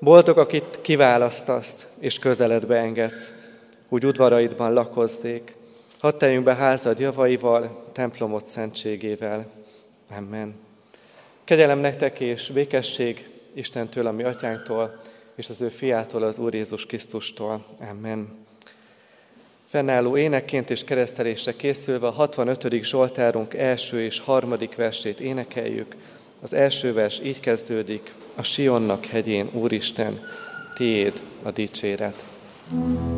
Boldog, akit kiválasztasz és közeledbe engedsz, úgy udvaraidban lakozzék. Hadd teljünk be házad javaival, templomot szentségével. Amen. Kegyelem nektek és békesség Istentől, a mi atyánktól, és az ő fiától, az Úr Jézus Krisztustól. Amen. Fennálló énekként és keresztelésre készülve a 65. Zsoltárunk első és harmadik versét énekeljük. Az első vers így kezdődik, a Sionnak hegyén, Úristen, tiéd a dicséret. thank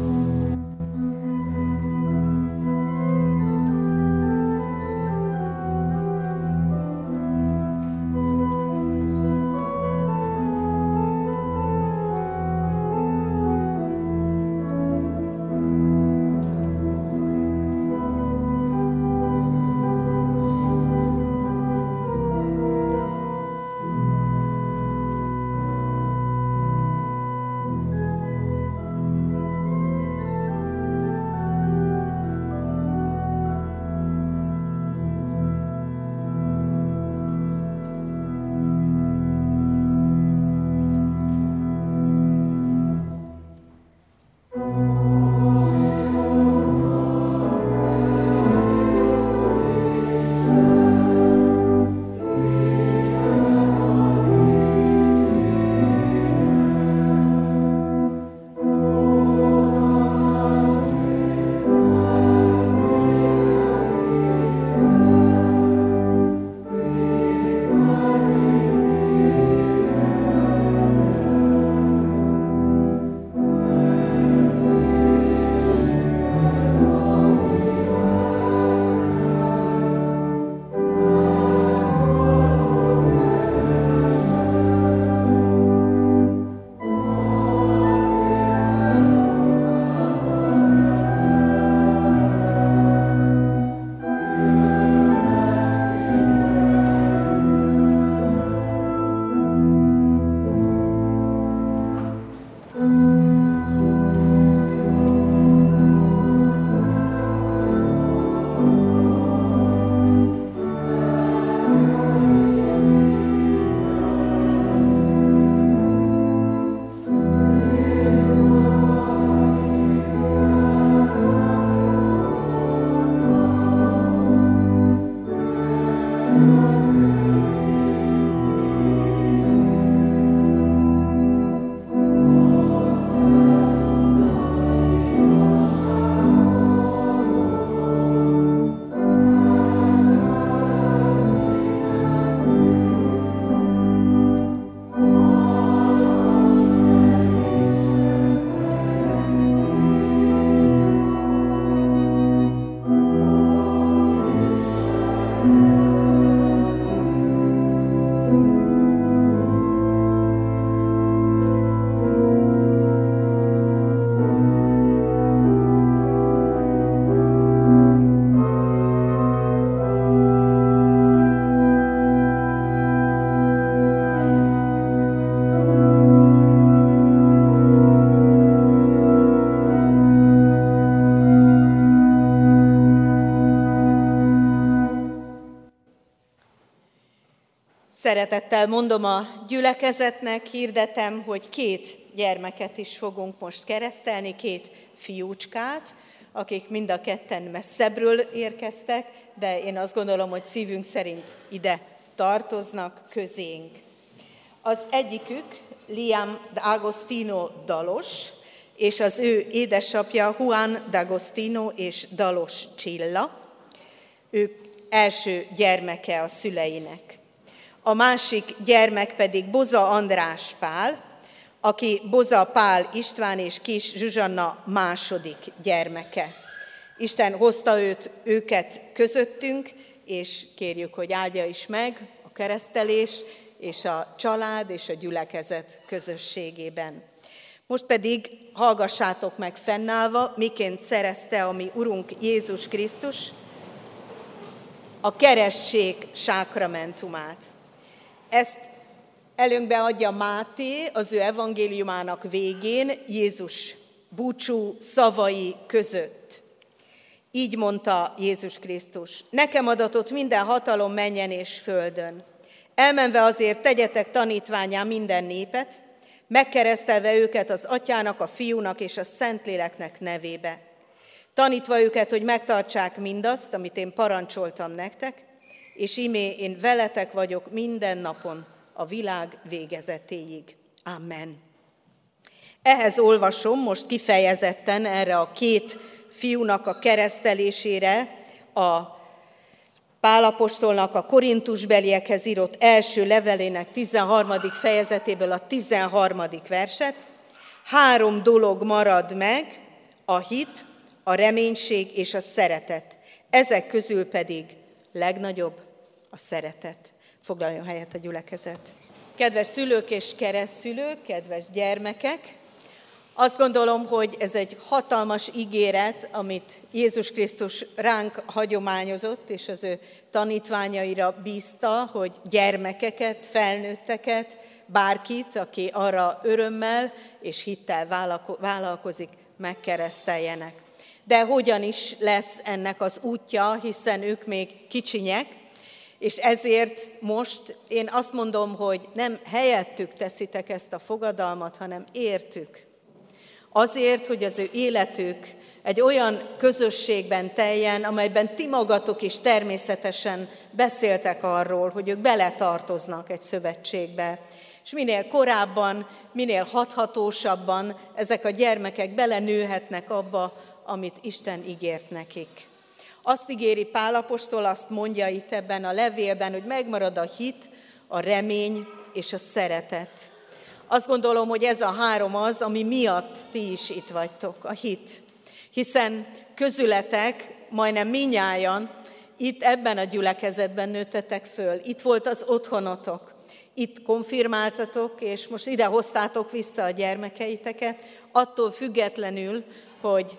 Szeretettel mondom a gyülekezetnek, hirdetem, hogy két gyermeket is fogunk most keresztelni, két fiúcskát, akik mind a ketten messzebbről érkeztek, de én azt gondolom, hogy szívünk szerint ide tartoznak közénk. Az egyikük Liam D'Agostino Dalos, és az ő édesapja Juan D'Agostino és Dalos Csilla. Ők első gyermeke a szüleinek a másik gyermek pedig Boza András Pál, aki Boza Pál István és Kis Zsuzsanna második gyermeke. Isten hozta őt, őket közöttünk, és kérjük, hogy áldja is meg a keresztelés és a család és a gyülekezet közösségében. Most pedig hallgassátok meg fennállva, miként szerezte a mi Urunk Jézus Krisztus a keresztség sákramentumát. Ezt előnkbe adja Máté az ő evangéliumának végén, Jézus búcsú szavai között. Így mondta Jézus Krisztus, nekem adatot minden hatalom menjen és földön. Elmenve azért tegyetek tanítványá minden népet, megkeresztelve őket az atyának, a fiúnak és a szentléleknek nevébe. Tanítva őket, hogy megtartsák mindazt, amit én parancsoltam nektek, és imé én veletek vagyok minden napon a világ végezetéig. Amen. Ehhez olvasom most kifejezetten erre a két fiúnak a keresztelésére a Pálapostolnak a Korintusbeliekhez írott első levelének 13. fejezetéből a 13. verset. Három dolog marad meg, a hit, a reménység és a szeretet. Ezek közül pedig legnagyobb a szeretet. Foglaljon helyet a gyülekezet. Kedves szülők és keresztszülők, kedves gyermekek, azt gondolom, hogy ez egy hatalmas ígéret, amit Jézus Krisztus ránk hagyományozott, és az ő tanítványaira bízta, hogy gyermekeket, felnőtteket, bárkit, aki arra örömmel és hittel vállalkozik, megkereszteljenek. De hogyan is lesz ennek az útja, hiszen ők még kicsinyek, és ezért most én azt mondom, hogy nem helyettük teszitek ezt a fogadalmat, hanem értük. Azért, hogy az ő életük egy olyan közösségben teljen, amelyben ti magatok is természetesen beszéltek arról, hogy ők beletartoznak egy szövetségbe. És minél korábban, minél hathatósabban ezek a gyermekek belenőhetnek abba, amit Isten ígért nekik. Azt ígéri Pálapostól, azt mondja itt ebben a levélben, hogy megmarad a hit, a remény és a szeretet. Azt gondolom, hogy ez a három az, ami miatt ti is itt vagytok, a hit. Hiszen közületek, majdnem minnyájan, itt ebben a gyülekezetben nőttetek föl. Itt volt az otthonotok. Itt konfirmáltatok, és most ide hoztátok vissza a gyermekeiteket, attól függetlenül, hogy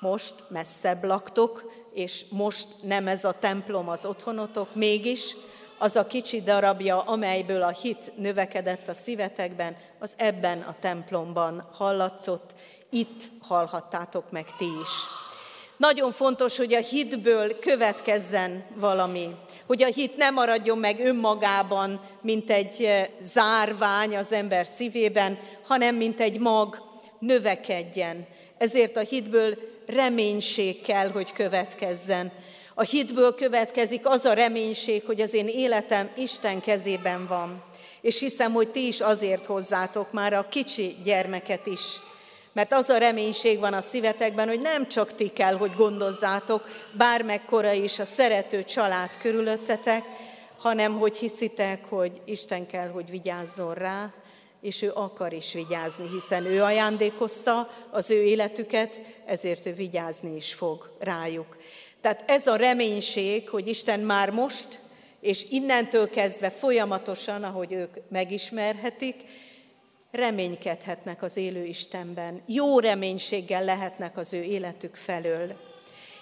most messzebb laktok, és most nem ez a templom az otthonotok, mégis az a kicsi darabja, amelyből a hit növekedett a szívetekben, az ebben a templomban hallatszott, itt hallhattátok meg ti is. Nagyon fontos, hogy a hitből következzen valami, hogy a hit ne maradjon meg önmagában, mint egy eh, zárvány az ember szívében, hanem mint egy mag, növekedjen. Ezért a hitből reménység kell, hogy következzen. A hitből következik az a reménység, hogy az én életem Isten kezében van. És hiszem, hogy ti is azért hozzátok már a kicsi gyermeket is. Mert az a reménység van a szívetekben, hogy nem csak ti kell, hogy gondozzátok, bármekkora is a szerető család körülöttetek, hanem hogy hiszitek, hogy Isten kell, hogy vigyázzon rá, és ő akar is vigyázni, hiszen ő ajándékozta az ő életüket, ezért ő vigyázni is fog rájuk. Tehát ez a reménység, hogy Isten már most, és innentől kezdve folyamatosan, ahogy ők megismerhetik, reménykedhetnek az élő Istenben. Jó reménységgel lehetnek az ő életük felől.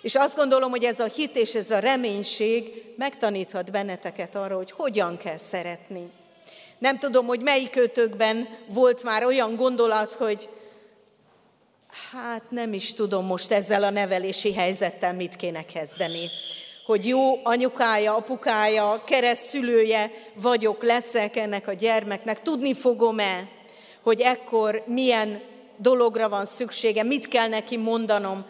És azt gondolom, hogy ez a hit és ez a reménység megtaníthat benneteket arra, hogy hogyan kell szeretni. Nem tudom, hogy melyik ötökben volt már olyan gondolat, hogy hát nem is tudom most ezzel a nevelési helyzettel mit kéne kezdeni. Hogy jó anyukája, apukája, keresztülője vagyok, leszek ennek a gyermeknek, tudni fogom-e, hogy ekkor milyen dologra van szüksége, mit kell neki mondanom,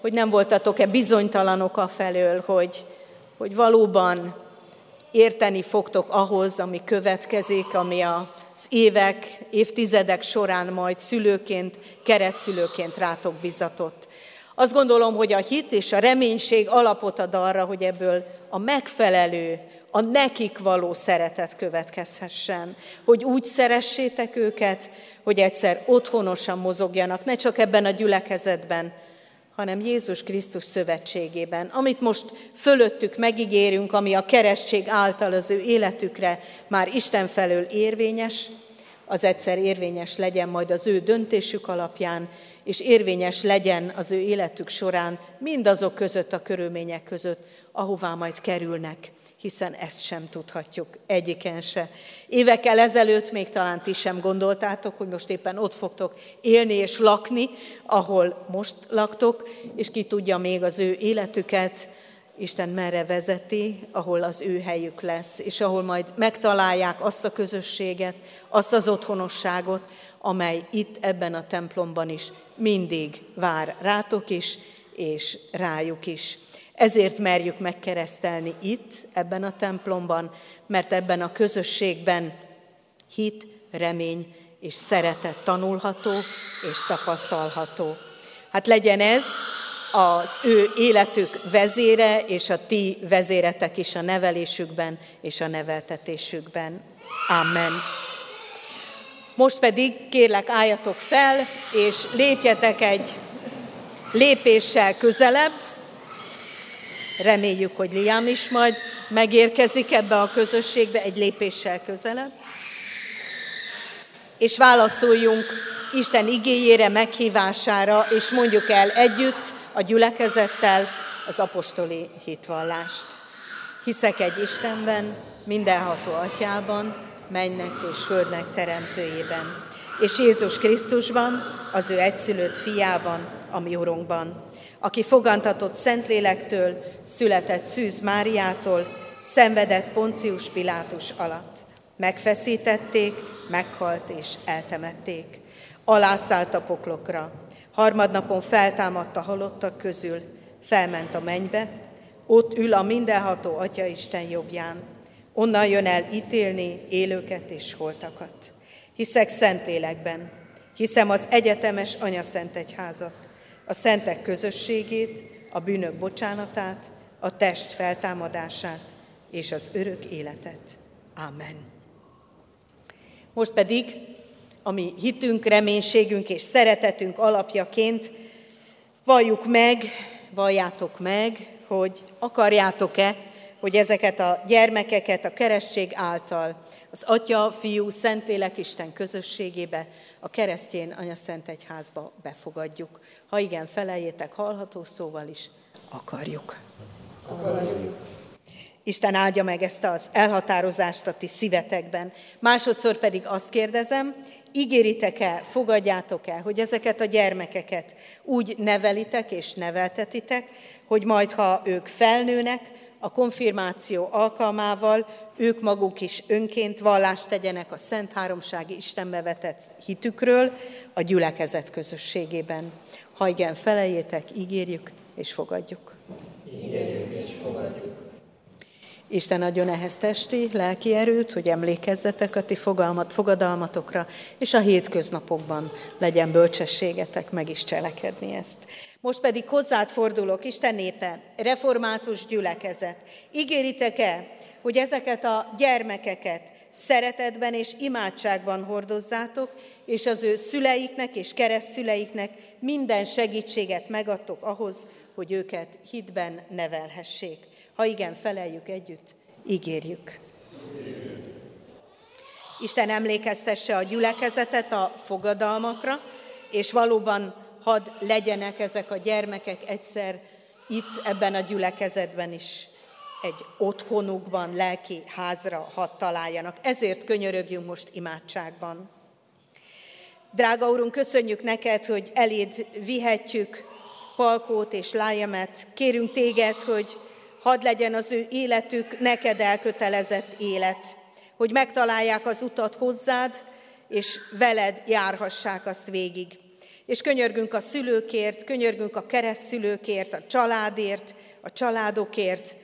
hogy nem voltatok-e bizonytalanok a felől, hogy, hogy valóban érteni fogtok ahhoz, ami következik, ami az évek, évtizedek során majd szülőként, keresztülőként rátok bizatott. Azt gondolom, hogy a hit és a reménység alapot ad arra, hogy ebből a megfelelő, a nekik való szeretet következhessen. Hogy úgy szeressétek őket, hogy egyszer otthonosan mozogjanak, ne csak ebben a gyülekezetben, hanem Jézus Krisztus szövetségében. Amit most fölöttük megígérünk, ami a keresztség által az ő életükre már Isten felől érvényes, az egyszer érvényes legyen majd az ő döntésük alapján, és érvényes legyen az ő életük során mindazok között a körülmények között, ahová majd kerülnek hiszen ezt sem tudhatjuk egyiken se. Évekkel ezelőtt még talán ti sem gondoltátok, hogy most éppen ott fogtok élni és lakni, ahol most laktok, és ki tudja még az ő életüket Isten merre vezeti, ahol az ő helyük lesz, és ahol majd megtalálják azt a közösséget, azt az otthonosságot, amely itt ebben a templomban is mindig vár rátok is, és rájuk is. Ezért merjük megkeresztelni itt, ebben a templomban, mert ebben a közösségben hit, remény és szeretet tanulható és tapasztalható. Hát legyen ez az ő életük vezére, és a ti vezéretek is a nevelésükben és a neveltetésükben. Amen. Most pedig kérlek álljatok fel, és lépjetek egy lépéssel közelebb. Reméljük, hogy Liam is majd megérkezik ebbe a közösségbe egy lépéssel közelebb. És válaszoljunk Isten igéjére, meghívására, és mondjuk el együtt a gyülekezettel az apostoli hitvallást. Hiszek egy Istenben, mindenható atyában, mennek és földnek teremtőjében, és Jézus Krisztusban, az ő egyszülött fiában, a mi urunkban, aki fogantatott Szentlélektől, született Szűz Máriától, szenvedett Poncius Pilátus alatt. Megfeszítették, meghalt és eltemették. Alászállt a poklokra, harmadnapon feltámadt a halottak közül, felment a mennybe, ott ül a mindenható Atya Isten jobbján, Onnan jön el ítélni élőket és holtakat. Hiszek Szentlélekben, hiszem az egyetemes Anya Szent Egyházat, a szentek közösségét, a bűnök bocsánatát, a test feltámadását és az örök életet. Amen. Most pedig, ami hitünk, reménységünk és szeretetünk alapjaként, valljuk meg, valljátok meg, hogy akarjátok-e, hogy ezeket a gyermekeket a keresztség által az Atya, Fiú, Szentlélek Isten közösségébe, a keresztjén Anya Szent Egyházba befogadjuk. Ha igen, feleljétek hallható szóval is, akarjuk. akarjuk. Isten áldja meg ezt az elhatározást a ti szívetekben. Másodszor pedig azt kérdezem, ígéritek-e, fogadjátok-e, hogy ezeket a gyermekeket úgy nevelitek és neveltetitek, hogy majd, ha ők felnőnek, a konfirmáció alkalmával ők maguk is önként vallást tegyenek a Szent Háromsági Istenbe vetett hitükről a gyülekezet közösségében. Ha igen, felejétek, ígérjük és fogadjuk. Ígérjük és fogadjuk. Isten adjon ehhez testi, lelki erőt, hogy emlékezzetek a ti fogalmat, fogadalmatokra, és a hétköznapokban legyen bölcsességetek meg is cselekedni ezt. Most pedig hozzád fordulok, Isten népe, református gyülekezet. Ígéritek-e, hogy ezeket a gyermekeket szeretetben és imádságban hordozzátok, és az ő szüleiknek és keresztszüleiknek minden segítséget megadtok ahhoz, hogy őket hitben nevelhessék. Ha igen, feleljük együtt, ígérjük. Isten emlékeztesse a gyülekezetet a fogadalmakra, és valóban hadd legyenek ezek a gyermekek egyszer itt ebben a gyülekezetben is egy otthonukban, lelki házra hadd találjanak. Ezért könyörögjünk most imádságban. Drága Úrunk, köszönjük neked, hogy eléd vihetjük Palkót és Lájemet. Kérünk téged, hogy hadd legyen az ő életük neked elkötelezett élet, hogy megtalálják az utat hozzád, és veled járhassák azt végig. És könyörgünk a szülőkért, könyörgünk a keresztszülőkért, a családért, a családokért,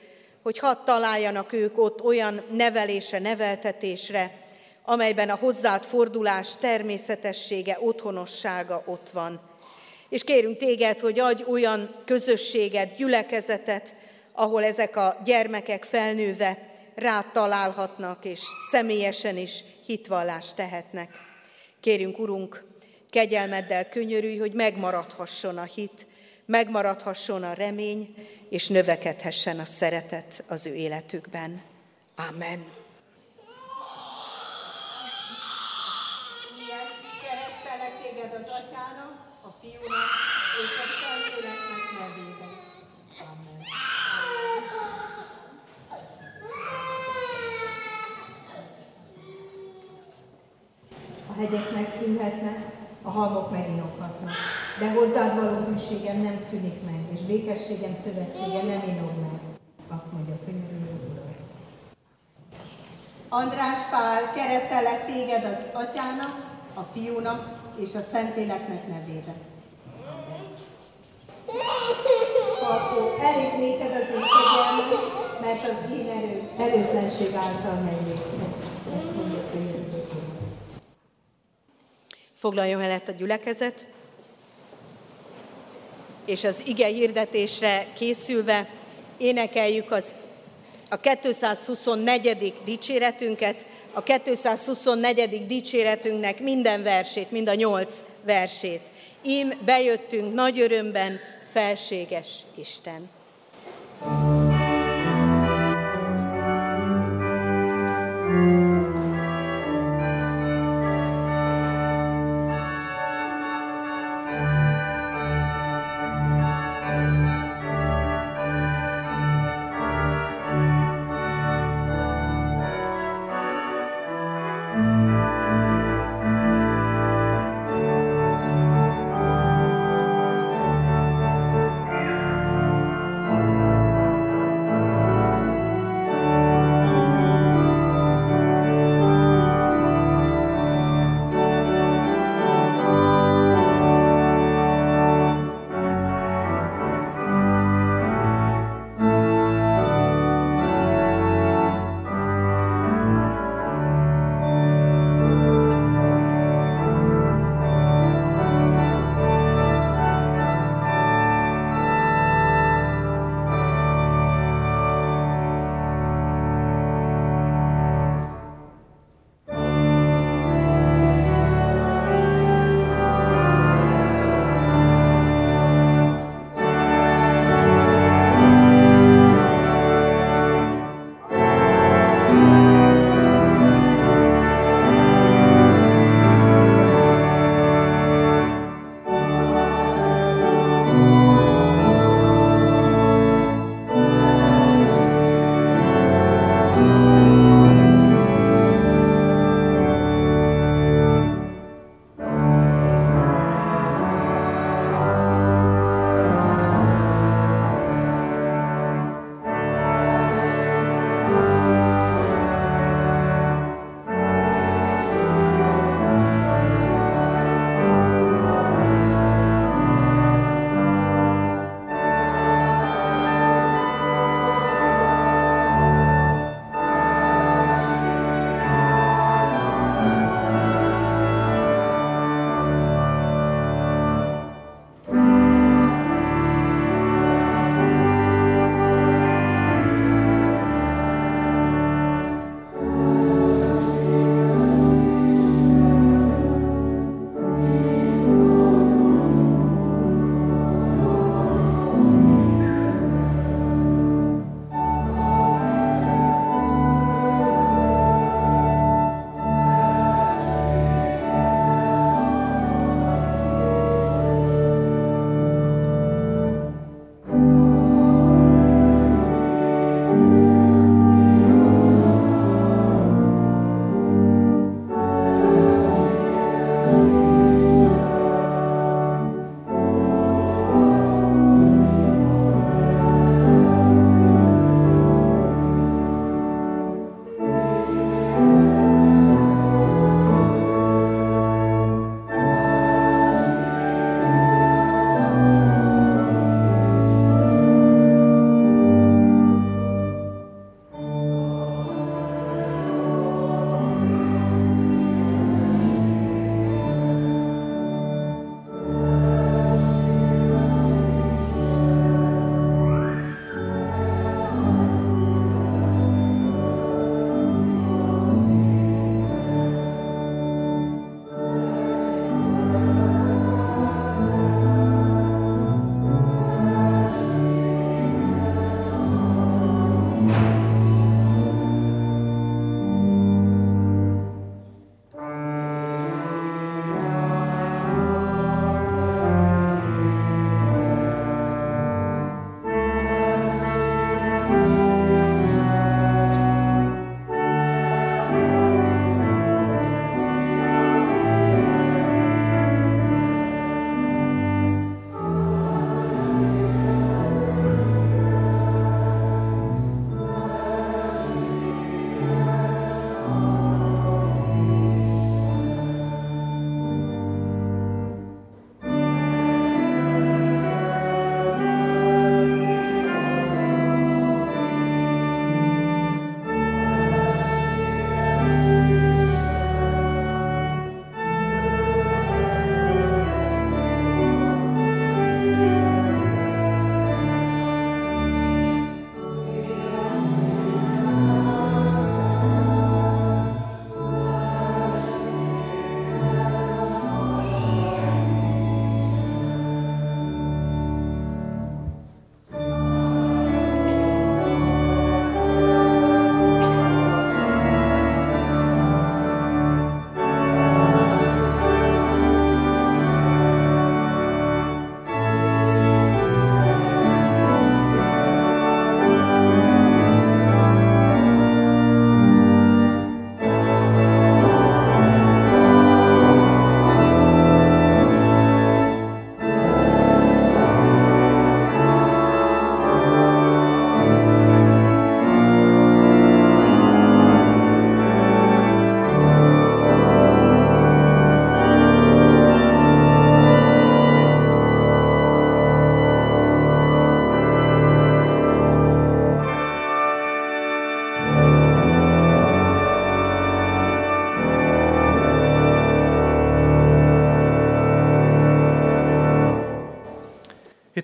hogy hadd találjanak ők ott olyan nevelése, neveltetésre, amelyben a hozzád fordulás természetessége, otthonossága ott van. És kérünk téged, hogy adj olyan közösséget, gyülekezetet, ahol ezek a gyermekek felnőve rád találhatnak, és személyesen is hitvallást tehetnek. Kérünk, Urunk, kegyelmeddel könyörülj, hogy megmaradhasson a hit, megmaradhasson a remény, és növekedhessen a szeretet az ő életükben. Amen. Hegyek megszűnhetnek, a halmok meginokhatnak. De hozzád való hűségem nem szűnik meg, és békességem szövetsége nem inog meg. azt mondja a könyörülő Uram. András Pál, keresztelek téged az atyának, a fiúnak és a Szentléleknek nevében. Akkor elég néked az én kegyelmem, mert az én erő, erőtlenség által menjék. Foglaljon el a gyülekezet, és az ige hirdetésre készülve énekeljük az, a 224. dicséretünket, a 224. dicséretünknek minden versét, mind a nyolc versét. Ím bejöttünk nagy örömben, felséges Isten.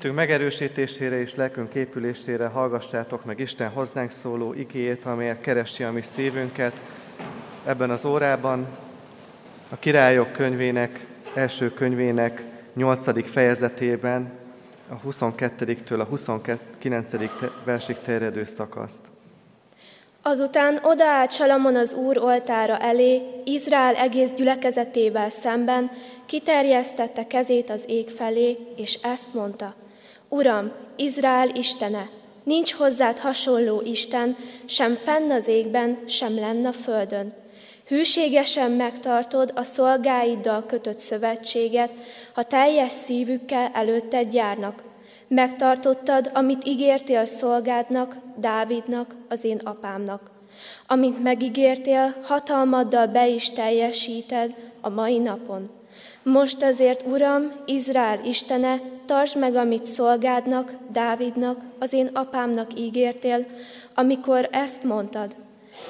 Hitünk megerősítésére és lelkünk épülésére hallgassátok meg Isten hozzánk szóló igéjét, amelyet keresi a mi szívünket. Ebben az órában a királyok könyvének, első könyvének 8. fejezetében a 22-től a 29. versig terjedő szakaszt. Azután odaállt Salamon az Úr oltára elé, Izrael egész gyülekezetével szemben, kiterjesztette kezét az ég felé, és ezt mondta, Uram, Izrael Istene, nincs hozzád hasonló Isten, sem fenn az égben, sem lenn a földön. Hűségesen megtartod a szolgáiddal kötött szövetséget, ha teljes szívükkel előtted járnak. Megtartottad, amit ígértél szolgádnak, Dávidnak, az én apámnak. Amit megígértél, hatalmaddal be is teljesíted a mai napon. Most azért, Uram, Izrael Istene, tartsd meg, amit szolgádnak, Dávidnak, az én apámnak ígértél, amikor ezt mondtad.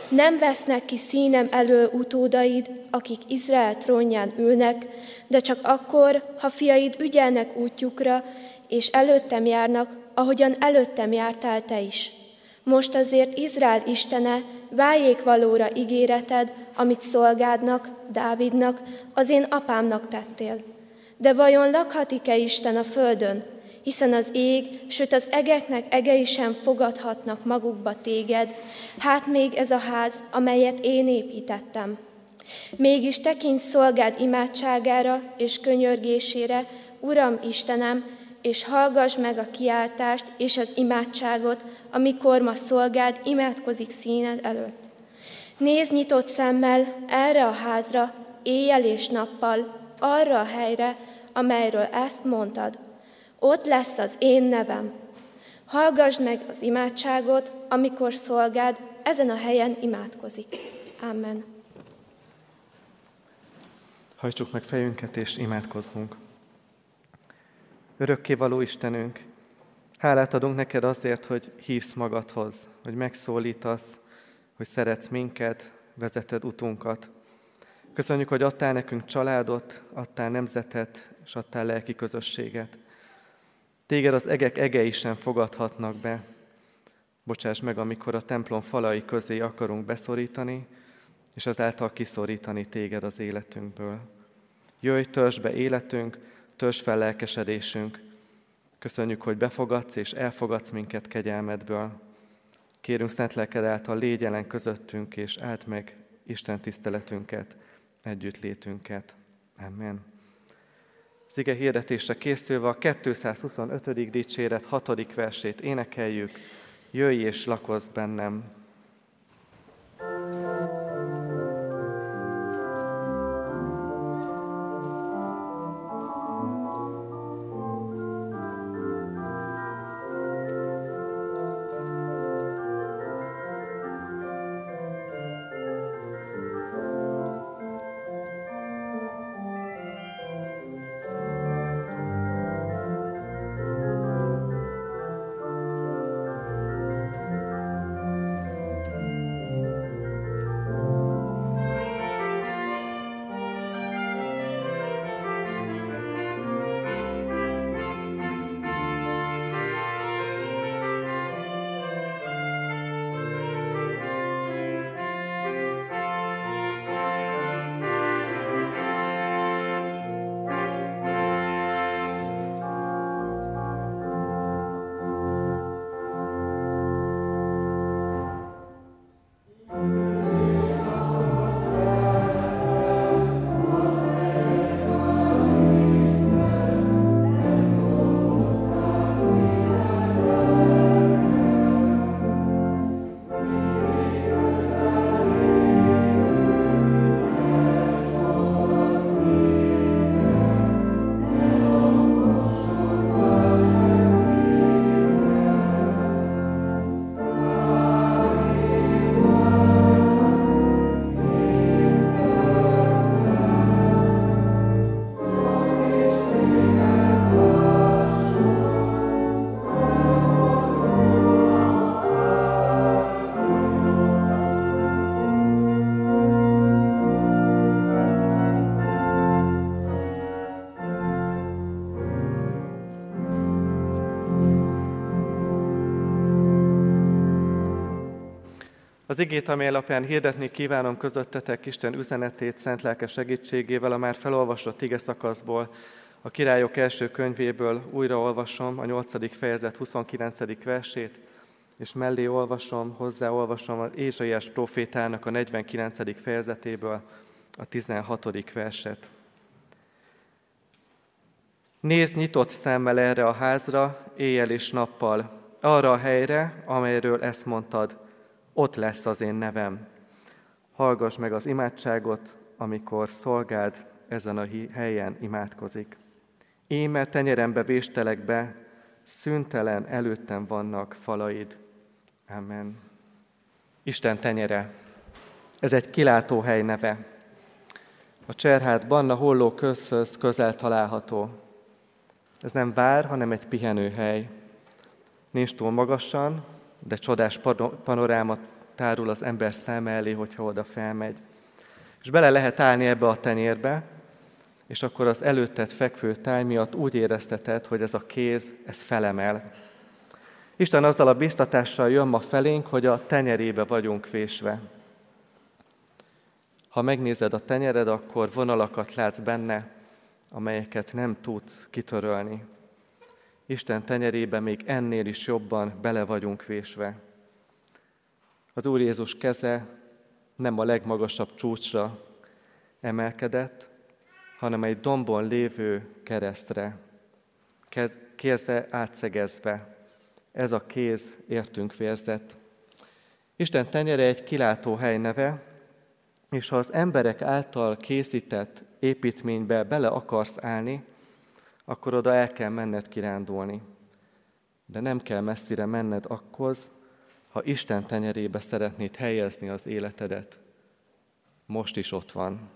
Nem vesznek ki színem elől utódaid, akik Izrael trónján ülnek, de csak akkor, ha fiaid ügyelnek útjukra, és előttem járnak, ahogyan előttem jártál te is. Most azért Izrael Istene, váljék valóra ígéreted, amit szolgádnak, Dávidnak, az én apámnak tettél. De vajon lakhatik-e Isten a földön, hiszen az ég, sőt az egeknek egei sem fogadhatnak magukba téged, hát még ez a ház, amelyet én építettem. Mégis tekints szolgád imádságára és könyörgésére, Uram Istenem, és hallgass meg a kiáltást és az imádságot, amikor ma szolgád imádkozik színed előtt. Nézd nyitott szemmel erre a házra, éjjel és nappal, arra a helyre, amelyről ezt mondtad. Ott lesz az én nevem. Hallgass meg az imádságot, amikor szolgád ezen a helyen imádkozik. Amen. Hajtsuk meg fejünket és imádkozzunk. Örökkévaló Istenünk, hálát adunk neked azért, hogy hívsz magadhoz, hogy megszólítasz, hogy szeretsz minket, vezeted utunkat. Köszönjük, hogy adtál nekünk családot, adtál nemzetet, és adtál lelki közösséget. Téged az egek egei sem fogadhatnak be. Bocsáss meg, amikor a templom falai közé akarunk beszorítani, és azáltal kiszorítani téged az életünkből. Jöjj, törzs be életünk, törzs fel lelkesedésünk. Köszönjük, hogy befogadsz és elfogadsz minket kegyelmedből. Kérünk szent lelked által légy jelen közöttünk, és áld meg Isten tiszteletünket, együttlétünket. Amen. Az ige hirdetésre készülve a 225. dicséret 6. versét énekeljük. Jöjj és lakozz bennem, Az igét, amely alapján hirdetni kívánom közöttetek Isten üzenetét szent lelke segítségével a már felolvasott ige szakaszból, a királyok első könyvéből újraolvasom a 8. fejezet 29. versét, és mellé olvasom, hozzáolvasom az Ézsaiás profétának a 49. fejezetéből a 16. verset. Nézd nyitott szemmel erre a házra, éjjel és nappal, arra a helyre, amelyről ezt mondtad, ott lesz az én nevem. Hallgass meg az imádságot, amikor szolgáld ezen a helyen imádkozik. Íme tenyerembe véstelek be, szüntelen előttem vannak falaid. Amen. Isten tenyere. Ez egy kilátó hely neve. A Cserhát Banna holló közhöz közel található. Ez nem vár, hanem egy pihenőhely. Nincs túl magasan, de csodás panoráma tárul az ember szem elé, hogyha oda felmegy. És bele lehet állni ebbe a tenyérbe, és akkor az előtted fekvő táj miatt úgy érezteted, hogy ez a kéz, ez felemel. Isten azzal a biztatással jön ma felénk, hogy a tenyerébe vagyunk vésve. Ha megnézed a tenyered, akkor vonalakat látsz benne, amelyeket nem tudsz kitörölni. Isten tenyerébe még ennél is jobban bele vagyunk vésve. Az Úr Jézus keze nem a legmagasabb csúcsra emelkedett, hanem egy dombon lévő keresztre, keze átszegezve. Ez a kéz értünk vérzett. Isten tenyere egy kilátó hely neve, és ha az emberek által készített építménybe bele akarsz állni, akkor oda el kell menned kirándulni. De nem kell messzire menned akkhoz, ha Isten tenyerébe szeretnéd helyezni az életedet. Most is ott van.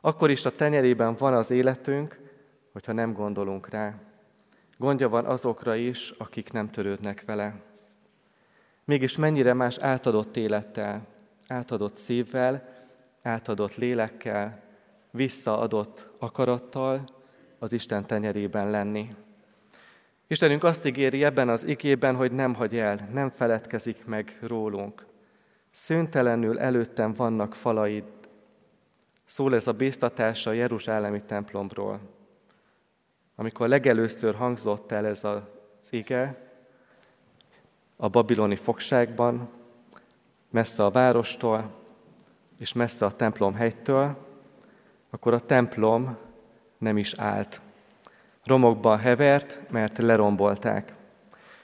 Akkor is a tenyerében van az életünk, hogyha nem gondolunk rá. Gondja van azokra is, akik nem törődnek vele. Mégis mennyire más átadott élettel, átadott szívvel, átadott lélekkel, visszaadott akarattal az Isten tenyerében lenni. Istenünk azt ígéri ebben az igében, hogy nem hagy el, nem feledkezik meg rólunk. Szüntelenül előttem vannak falaid. Szól ez a bíztatás a Jeruzsálemi templomról. Amikor legelőször hangzott el ez az ige, a babiloni fogságban, messze a várostól, és messze a templom hegytől, akkor a templom nem is állt. Romokban hevert, mert lerombolták.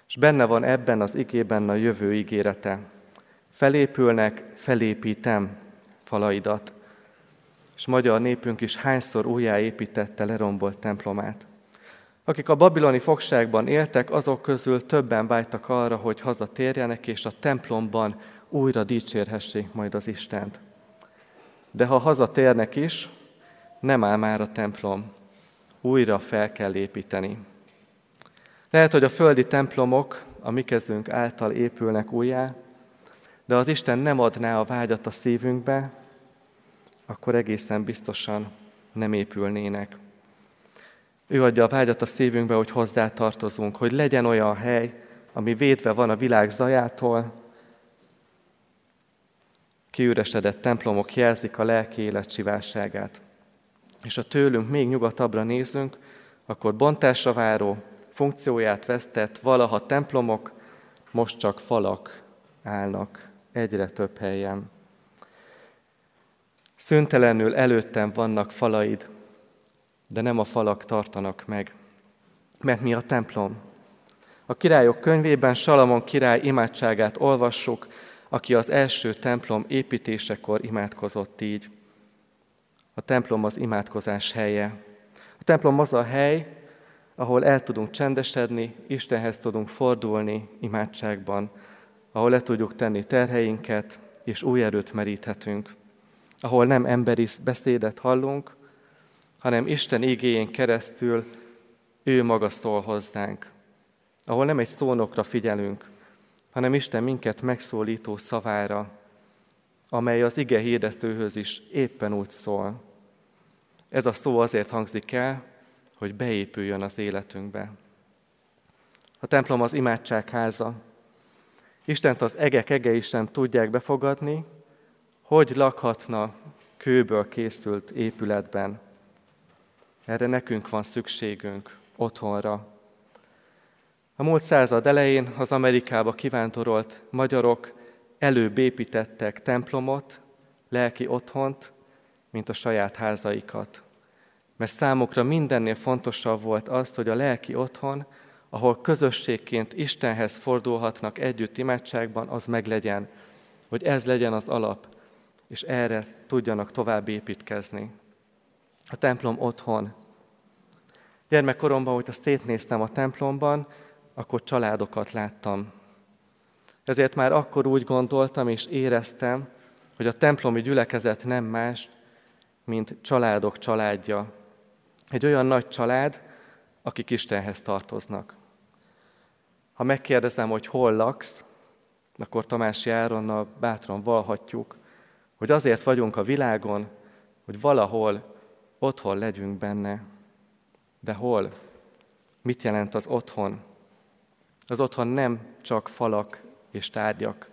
És benne van ebben az igében a jövő ígérete. Felépülnek, felépítem falaidat. És magyar népünk is hányszor újjáépítette lerombolt templomát. Akik a babiloni fogságban éltek, azok közül többen vágytak arra, hogy hazatérjenek, és a templomban újra dicsérhessék majd az Istent. De ha hazatérnek is, nem áll már a templom. Újra fel kell építeni. Lehet, hogy a földi templomok a mi kezünk által épülnek újjá, de az Isten nem adná a vágyat a szívünkbe, akkor egészen biztosan nem épülnének. Ő adja a vágyat a szívünkbe, hogy hozzá tartozunk, hogy legyen olyan hely, ami védve van a világ zajától, kiüresedett templomok jelzik a lelki élet sivárságát. És ha tőlünk még nyugatabbra nézünk, akkor bontásra váró, funkcióját vesztett valaha templomok, most csak falak állnak egyre több helyen. Szüntelenül előttem vannak falaid, de nem a falak tartanak meg, mert mi a templom. A királyok könyvében Salamon király imádságát olvassuk, aki az első templom építésekor imádkozott így. A templom az imádkozás helye. A templom az a hely, ahol el tudunk csendesedni, Istenhez tudunk fordulni imádságban, ahol le tudjuk tenni terheinket, és új erőt meríthetünk, ahol nem emberi beszédet hallunk, hanem Isten igéjén keresztül ő maga szól hozzánk, ahol nem egy szónokra figyelünk, hanem Isten minket megszólító szavára, amely az ige hirdetőhöz is éppen úgy szól. Ez a szó azért hangzik el, hogy beépüljön az életünkbe. A templom az imádság háza, Istent az egek egei sem tudják befogadni, hogy lakhatna kőből készült épületben. Erre nekünk van szükségünk otthonra. A múlt század elején az Amerikába kivándorolt magyarok előbb építettek templomot, lelki otthont, mint a saját házaikat. Mert számukra mindennél fontosabb volt az, hogy a lelki otthon, ahol közösségként Istenhez fordulhatnak együtt imádságban, az meglegyen, hogy ez legyen az alap, és erre tudjanak tovább építkezni. A templom otthon. Gyermekkoromban, hogy azt szétnéztem a templomban, akkor családokat láttam. Ezért már akkor úgy gondoltam és éreztem, hogy a templomi gyülekezet nem más, mint családok családja. Egy olyan nagy család, akik Istenhez tartoznak. Ha megkérdezem, hogy hol laksz, akkor Tamási Áronnal bátran valhatjuk, hogy azért vagyunk a világon, hogy valahol otthon legyünk benne. De hol? Mit jelent az otthon? Az otthon nem csak falak és tárgyak,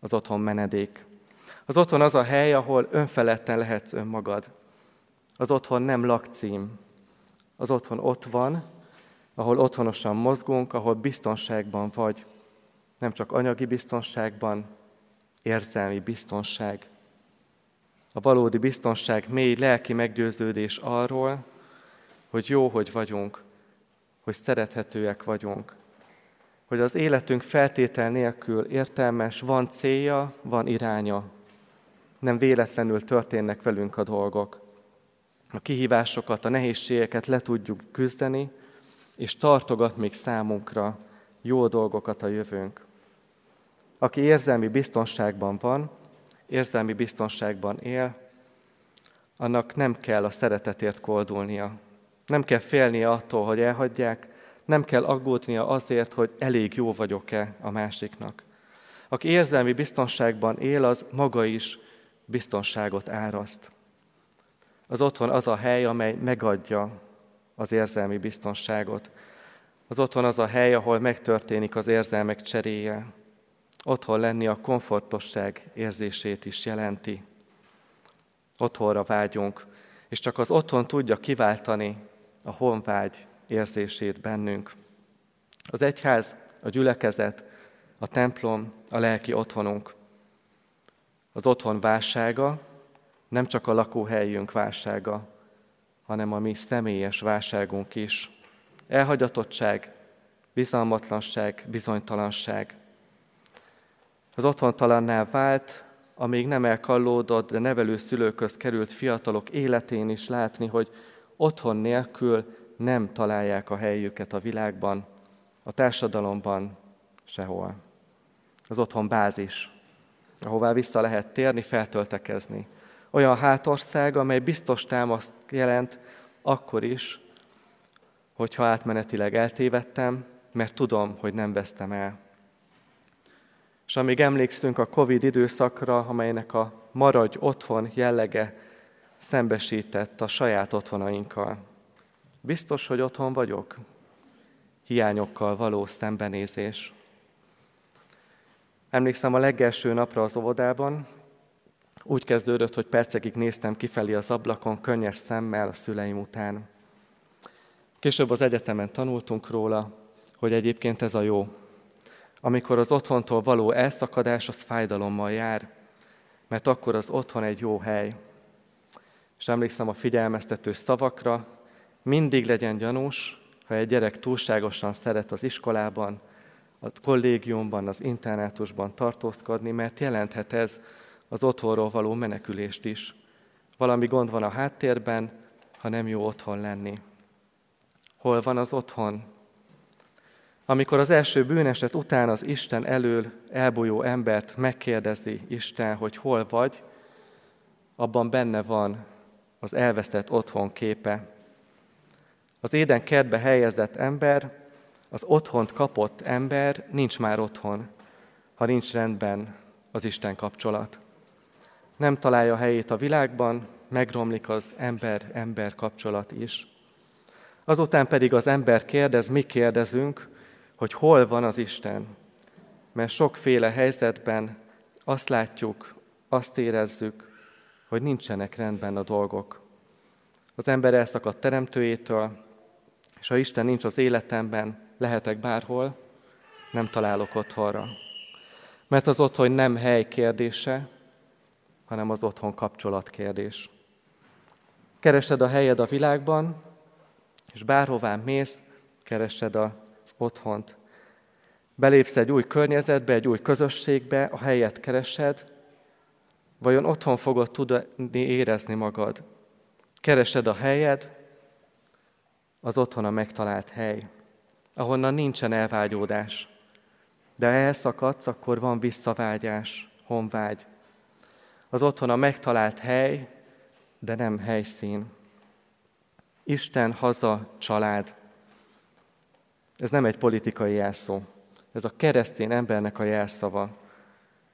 az otthon menedék. Az otthon az a hely, ahol önfeledten lehetsz önmagad. Az otthon nem lakcím. Az otthon ott van, ahol otthonosan mozgunk, ahol biztonságban vagy. Nem csak anyagi biztonságban, érzelmi biztonság. A valódi biztonság mély lelki meggyőződés arról, hogy jó, hogy vagyunk, hogy szerethetőek vagyunk, hogy az életünk feltétel nélkül értelmes, van célja, van iránya. Nem véletlenül történnek velünk a dolgok. A kihívásokat, a nehézségeket le tudjuk küzdeni, és tartogat még számunkra jó dolgokat a jövőnk. Aki érzelmi biztonságban van, érzelmi biztonságban él, annak nem kell a szeretetért koldulnia. Nem kell félnie attól, hogy elhagyják, nem kell aggódnia azért, hogy elég jó vagyok-e a másiknak. Aki érzelmi biztonságban él, az maga is biztonságot áraszt. Az otthon az a hely, amely megadja az érzelmi biztonságot. Az otthon az a hely, ahol megtörténik az érzelmek cseréje. Otthon lenni a komfortosság érzését is jelenti. Otthonra vágyunk, és csak az otthon tudja kiváltani a honvágy érzését bennünk. Az egyház, a gyülekezet, a templom, a lelki otthonunk. Az otthon válsága nem csak a lakóhelyünk válsága, hanem a mi személyes válságunk is. Elhagyatottság, bizalmatlanság, bizonytalanság. Az otthontalanná vált, amíg nem elkallódott, de nevelő szülőköz került fiatalok életén is látni, hogy otthon nélkül nem találják a helyüket a világban, a társadalomban, sehol. Az otthon bázis, ahová vissza lehet térni, feltöltekezni. Olyan hátország, amely biztos támaszt jelent akkor is, hogyha átmenetileg eltévedtem, mert tudom, hogy nem vesztem el. És amíg emlékszünk a Covid időszakra, amelynek a maradj otthon jellege szembesített a saját otthonainkkal. Biztos, hogy otthon vagyok? Hiányokkal való szembenézés. Emlékszem a legelső napra az óvodában, úgy kezdődött, hogy percekig néztem kifelé az ablakon, könnyes szemmel a szüleim után. Később az egyetemen tanultunk róla, hogy egyébként ez a jó. Amikor az otthontól való elszakadás, az fájdalommal jár, mert akkor az otthon egy jó hely. És emlékszem a figyelmeztető szavakra, mindig legyen gyanús, ha egy gyerek túlságosan szeret az iskolában, a kollégiumban, az internátusban tartózkodni, mert jelenthet ez az otthonról való menekülést is. Valami gond van a háttérben, ha nem jó otthon lenni. Hol van az otthon? Amikor az első bűneset után az Isten elől elbújó embert megkérdezi Isten, hogy hol vagy, abban benne van az elvesztett otthon képe. Az éden kertbe helyezett ember, az otthont kapott ember nincs már otthon, ha nincs rendben az Isten kapcsolat. Nem találja helyét a világban, megromlik az ember-ember kapcsolat is. Azután pedig az ember kérdez, mi kérdezünk, hogy hol van az Isten. mert sokféle helyzetben azt látjuk, azt érezzük, hogy nincsenek rendben a dolgok. Az ember elszakadt teremtőjétől, és ha Isten nincs az életemben, lehetek bárhol, nem találok otthonra. Mert az otthon nem hely kérdése, hanem az otthon kapcsolat kérdés. Keresed a helyed a világban, és bárhová mész, keresed az otthont. Belépsz egy új környezetbe, egy új közösségbe, a helyet keresed, vajon otthon fogod tudni érezni magad? Keresed a helyed, az otthon a megtalált hely, ahonnan nincsen elvágyódás. De ha elszakadsz, akkor van visszavágyás, honvágy. Az otthon a megtalált hely, de nem helyszín. Isten, haza, család. Ez nem egy politikai jelszó. Ez a keresztény embernek a jelszava.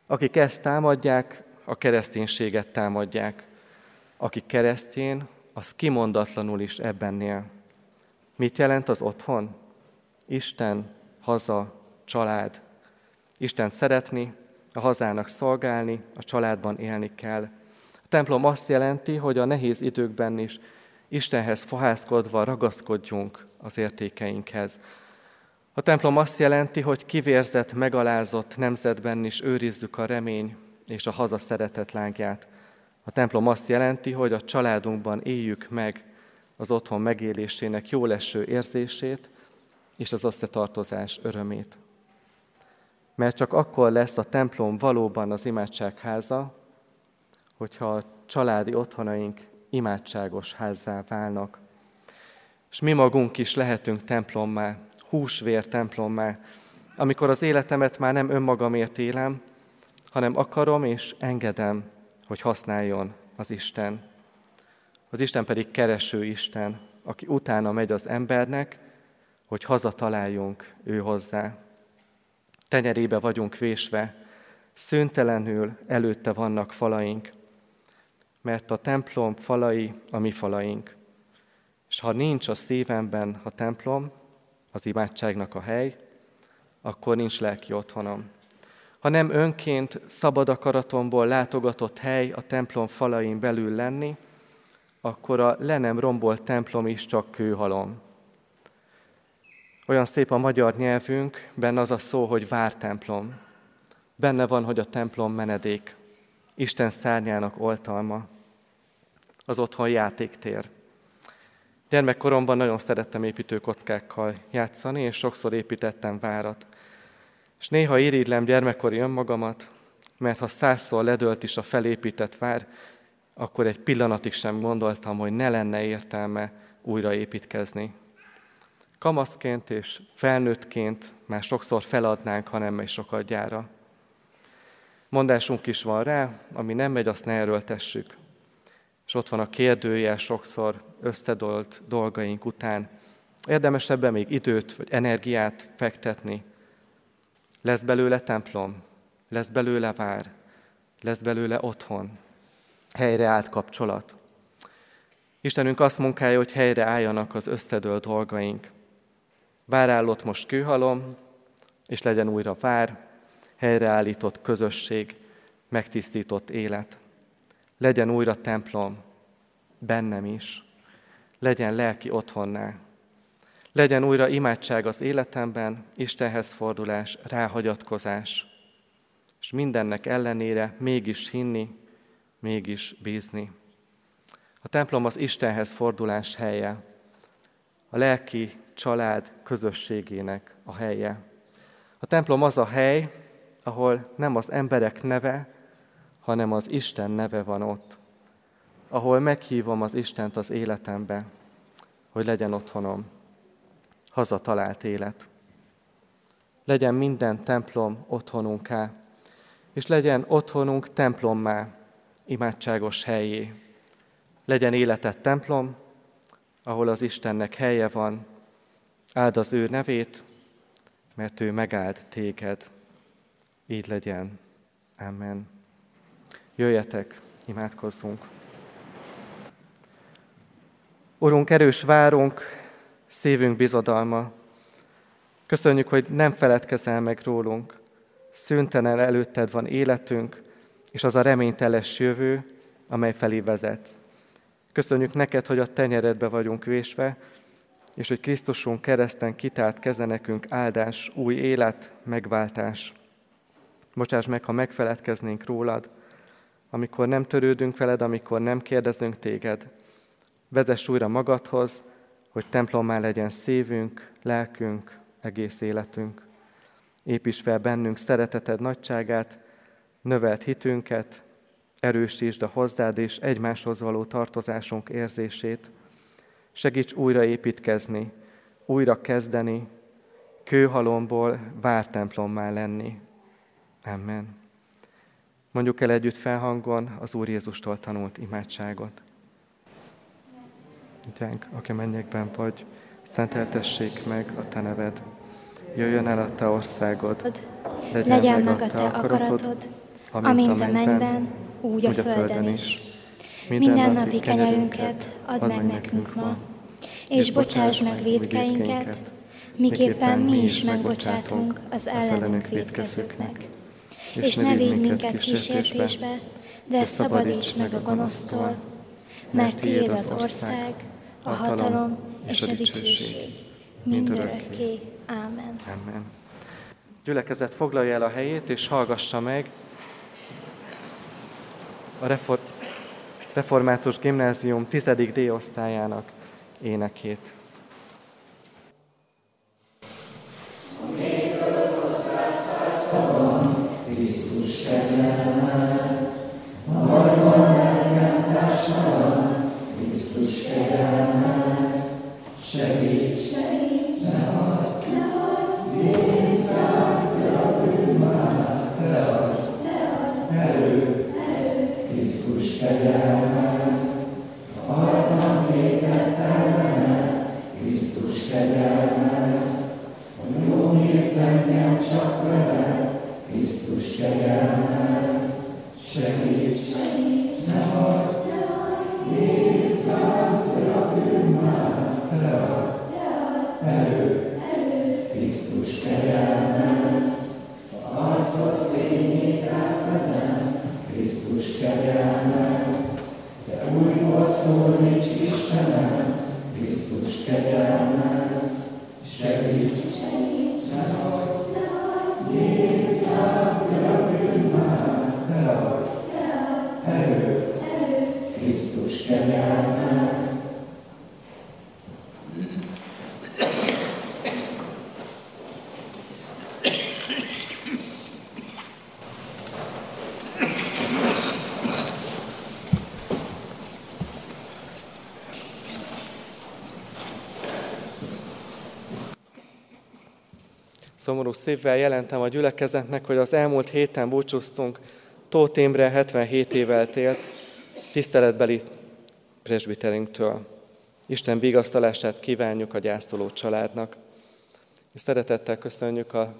Akik ezt támadják, a kereszténységet támadják. Aki keresztén, az kimondatlanul is ebben él. Mit jelent az otthon? Isten, haza, család. Isten szeretni, a hazának szolgálni, a családban élni kell. A templom azt jelenti, hogy a nehéz időkben is Istenhez fohászkodva ragaszkodjunk az értékeinkhez. A templom azt jelenti, hogy kivérzett, megalázott nemzetben is őrizzük a remény és a haza szeretet lángját. A templom azt jelenti, hogy a családunkban éljük meg az otthon megélésének jó leső érzését és az összetartozás örömét. Mert csak akkor lesz a templom valóban az imádságháza, hogyha a családi otthonaink imádságos házzá válnak. És mi magunk is lehetünk templommá, húsvér templommá, amikor az életemet már nem önmagamért élem, hanem akarom és engedem, hogy használjon az Isten. Az Isten pedig kereső Isten, aki utána megy az embernek, hogy hazataláljunk ő hozzá. Tenyerébe vagyunk vésve, szüntelenül előtte vannak falaink, mert a templom falai a mi falaink. És ha nincs a szívemben a templom, az imádságnak a hely, akkor nincs lelki otthonom. Ha nem önként szabad akaratomból látogatott hely a templom falain belül lenni, akkor a le nem rombolt templom is csak kőhalom. Olyan szép a magyar nyelvünk, benne az a szó, hogy vártemplom. Benne van, hogy a templom menedék, Isten szárnyának oltalma, az otthon játéktér. Gyermekkoromban nagyon szerettem építőkockákkal játszani, és sokszor építettem várat. És néha irigylem gyermekkori önmagamat, mert ha százszor ledölt is a felépített vár, akkor egy pillanatig sem gondoltam, hogy ne lenne értelme újra építkezni. Kamaszként és felnőttként már sokszor feladnánk, ha nem sokat gyára. Mondásunk is van rá, ami nem megy, azt ne erőltessük. És ott van a kérdője sokszor összedolt dolgaink után. Érdemes ebben még időt vagy energiát fektetni. Lesz belőle templom, lesz belőle vár, lesz belőle otthon, helyreállt kapcsolat. Istenünk azt munkálja, hogy helyre álljanak az összedőlt dolgaink. Várállott most kőhalom, és legyen újra vár, helyreállított közösség, megtisztított élet. Legyen újra templom, bennem is. Legyen lelki otthonná. Legyen újra imádság az életemben, Istenhez fordulás, ráhagyatkozás. És mindennek ellenére mégis hinni, mégis bízni. A templom az Istenhez fordulás helye, a lelki család közösségének a helye. A templom az a hely, ahol nem az emberek neve, hanem az Isten neve van ott. Ahol meghívom az Istent az életembe, hogy legyen otthonom. Haza talált élet. Legyen minden templom otthonunká, és legyen otthonunk templommá, imádságos helyé. Legyen életed templom, ahol az Istennek helye van, áld az ő nevét, mert ő megáld téged. Így legyen. Amen. Jöjjetek, imádkozzunk. Urunk, erős várunk, szívünk bizodalma. Köszönjük, hogy nem feledkezel meg rólunk. szüntelen előtted van életünk, és az a reményteles jövő, amely felé vezet. Köszönjük neked, hogy a tenyeredbe vagyunk vésve, és hogy Krisztusunk kereszten kitált keze nekünk áldás, új élet, megváltás. Bocsáss meg, ha megfeledkeznénk rólad, amikor nem törődünk veled, amikor nem kérdezünk téged. Vezess újra magadhoz, hogy templommá legyen szívünk, lelkünk, egész életünk. Építs fel bennünk szereteted nagyságát, növelt hitünket, erősítsd a hozzád és egymáshoz való tartozásunk érzését. Segíts újra építkezni, újra kezdeni, kőhalomból vártemplommá lenni. Amen. Mondjuk el együtt felhangon az Úr Jézustól tanult imádságot. Gyánk, aki mennyekben vagy, szenteltessék meg a Te neved. Jöjjön el a Te országod, legyen, legyen meg a Te akaratod, amint a mennyben, úgy a földön is. Minden napi kenyerünket add meg nekünk ma, és bocsáss meg védkeinket, miképpen mi is megbocsátunk az ellenünk védkezőknek. És ne védj minket kísértésbe, de szabadíts meg a gonosztól, mert Tiéd az ország, a hatalom és a dicsőség mindörökké. Ámen. Amen. Gyülekezet foglalja el a helyét, és hallgassa meg a Refor- Református Gimnázium 10. D-osztályának énekét. Krisztus segíts, Szomorú szívvel jelentem a gyülekezetnek, hogy az elmúlt héten búcsúztunk Tóth Imre 77 évvel élt, tiszteletbeli presbiterünktől. Isten vigasztalását kívánjuk a gyászoló családnak. És szeretettel köszönjük a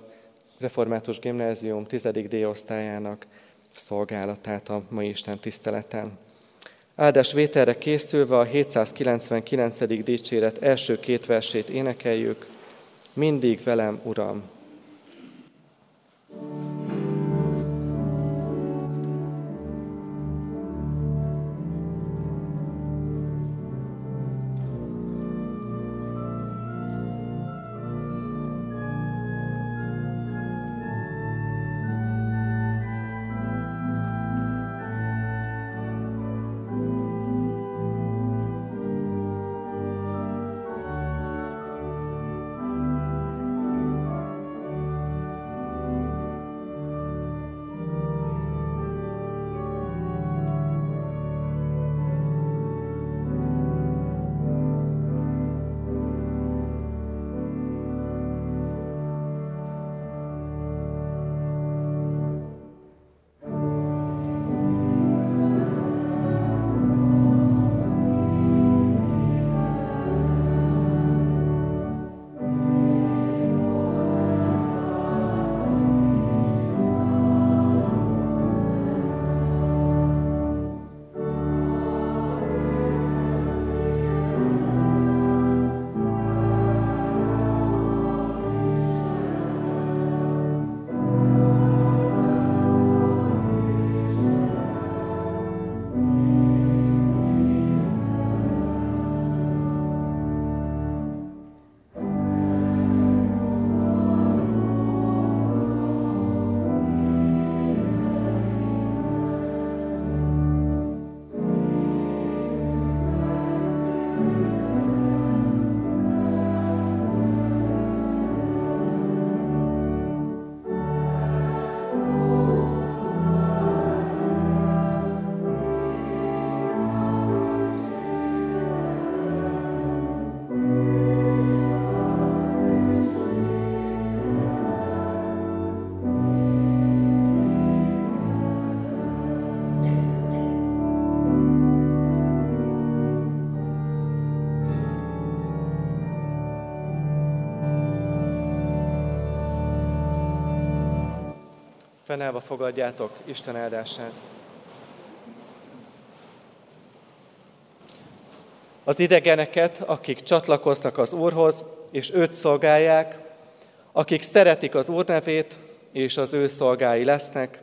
Református Gimnázium 10. D-osztályának szolgálatát a mai Isten tiszteleten. Áldás vételre készülve a 799. dicséret első két versét énekeljük. Mindig velem, Uram! Fennállva fogadjátok Isten áldását. Az idegeneket, akik csatlakoznak az Úrhoz, és őt szolgálják, akik szeretik az Úr nevét, és az ő szolgái lesznek,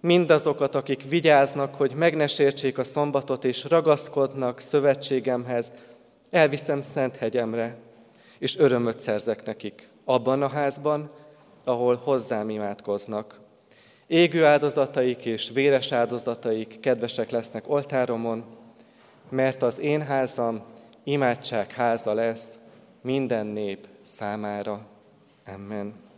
mindazokat, akik vigyáznak, hogy meg ne sértsék a szombatot, és ragaszkodnak szövetségemhez, elviszem Szent hegyemre, és örömöt szerzek nekik abban a házban, ahol hozzám imádkoznak. Égő áldozataik és véres áldozataik kedvesek lesznek oltáromon, mert az én házam imádság háza lesz minden nép számára. Amen.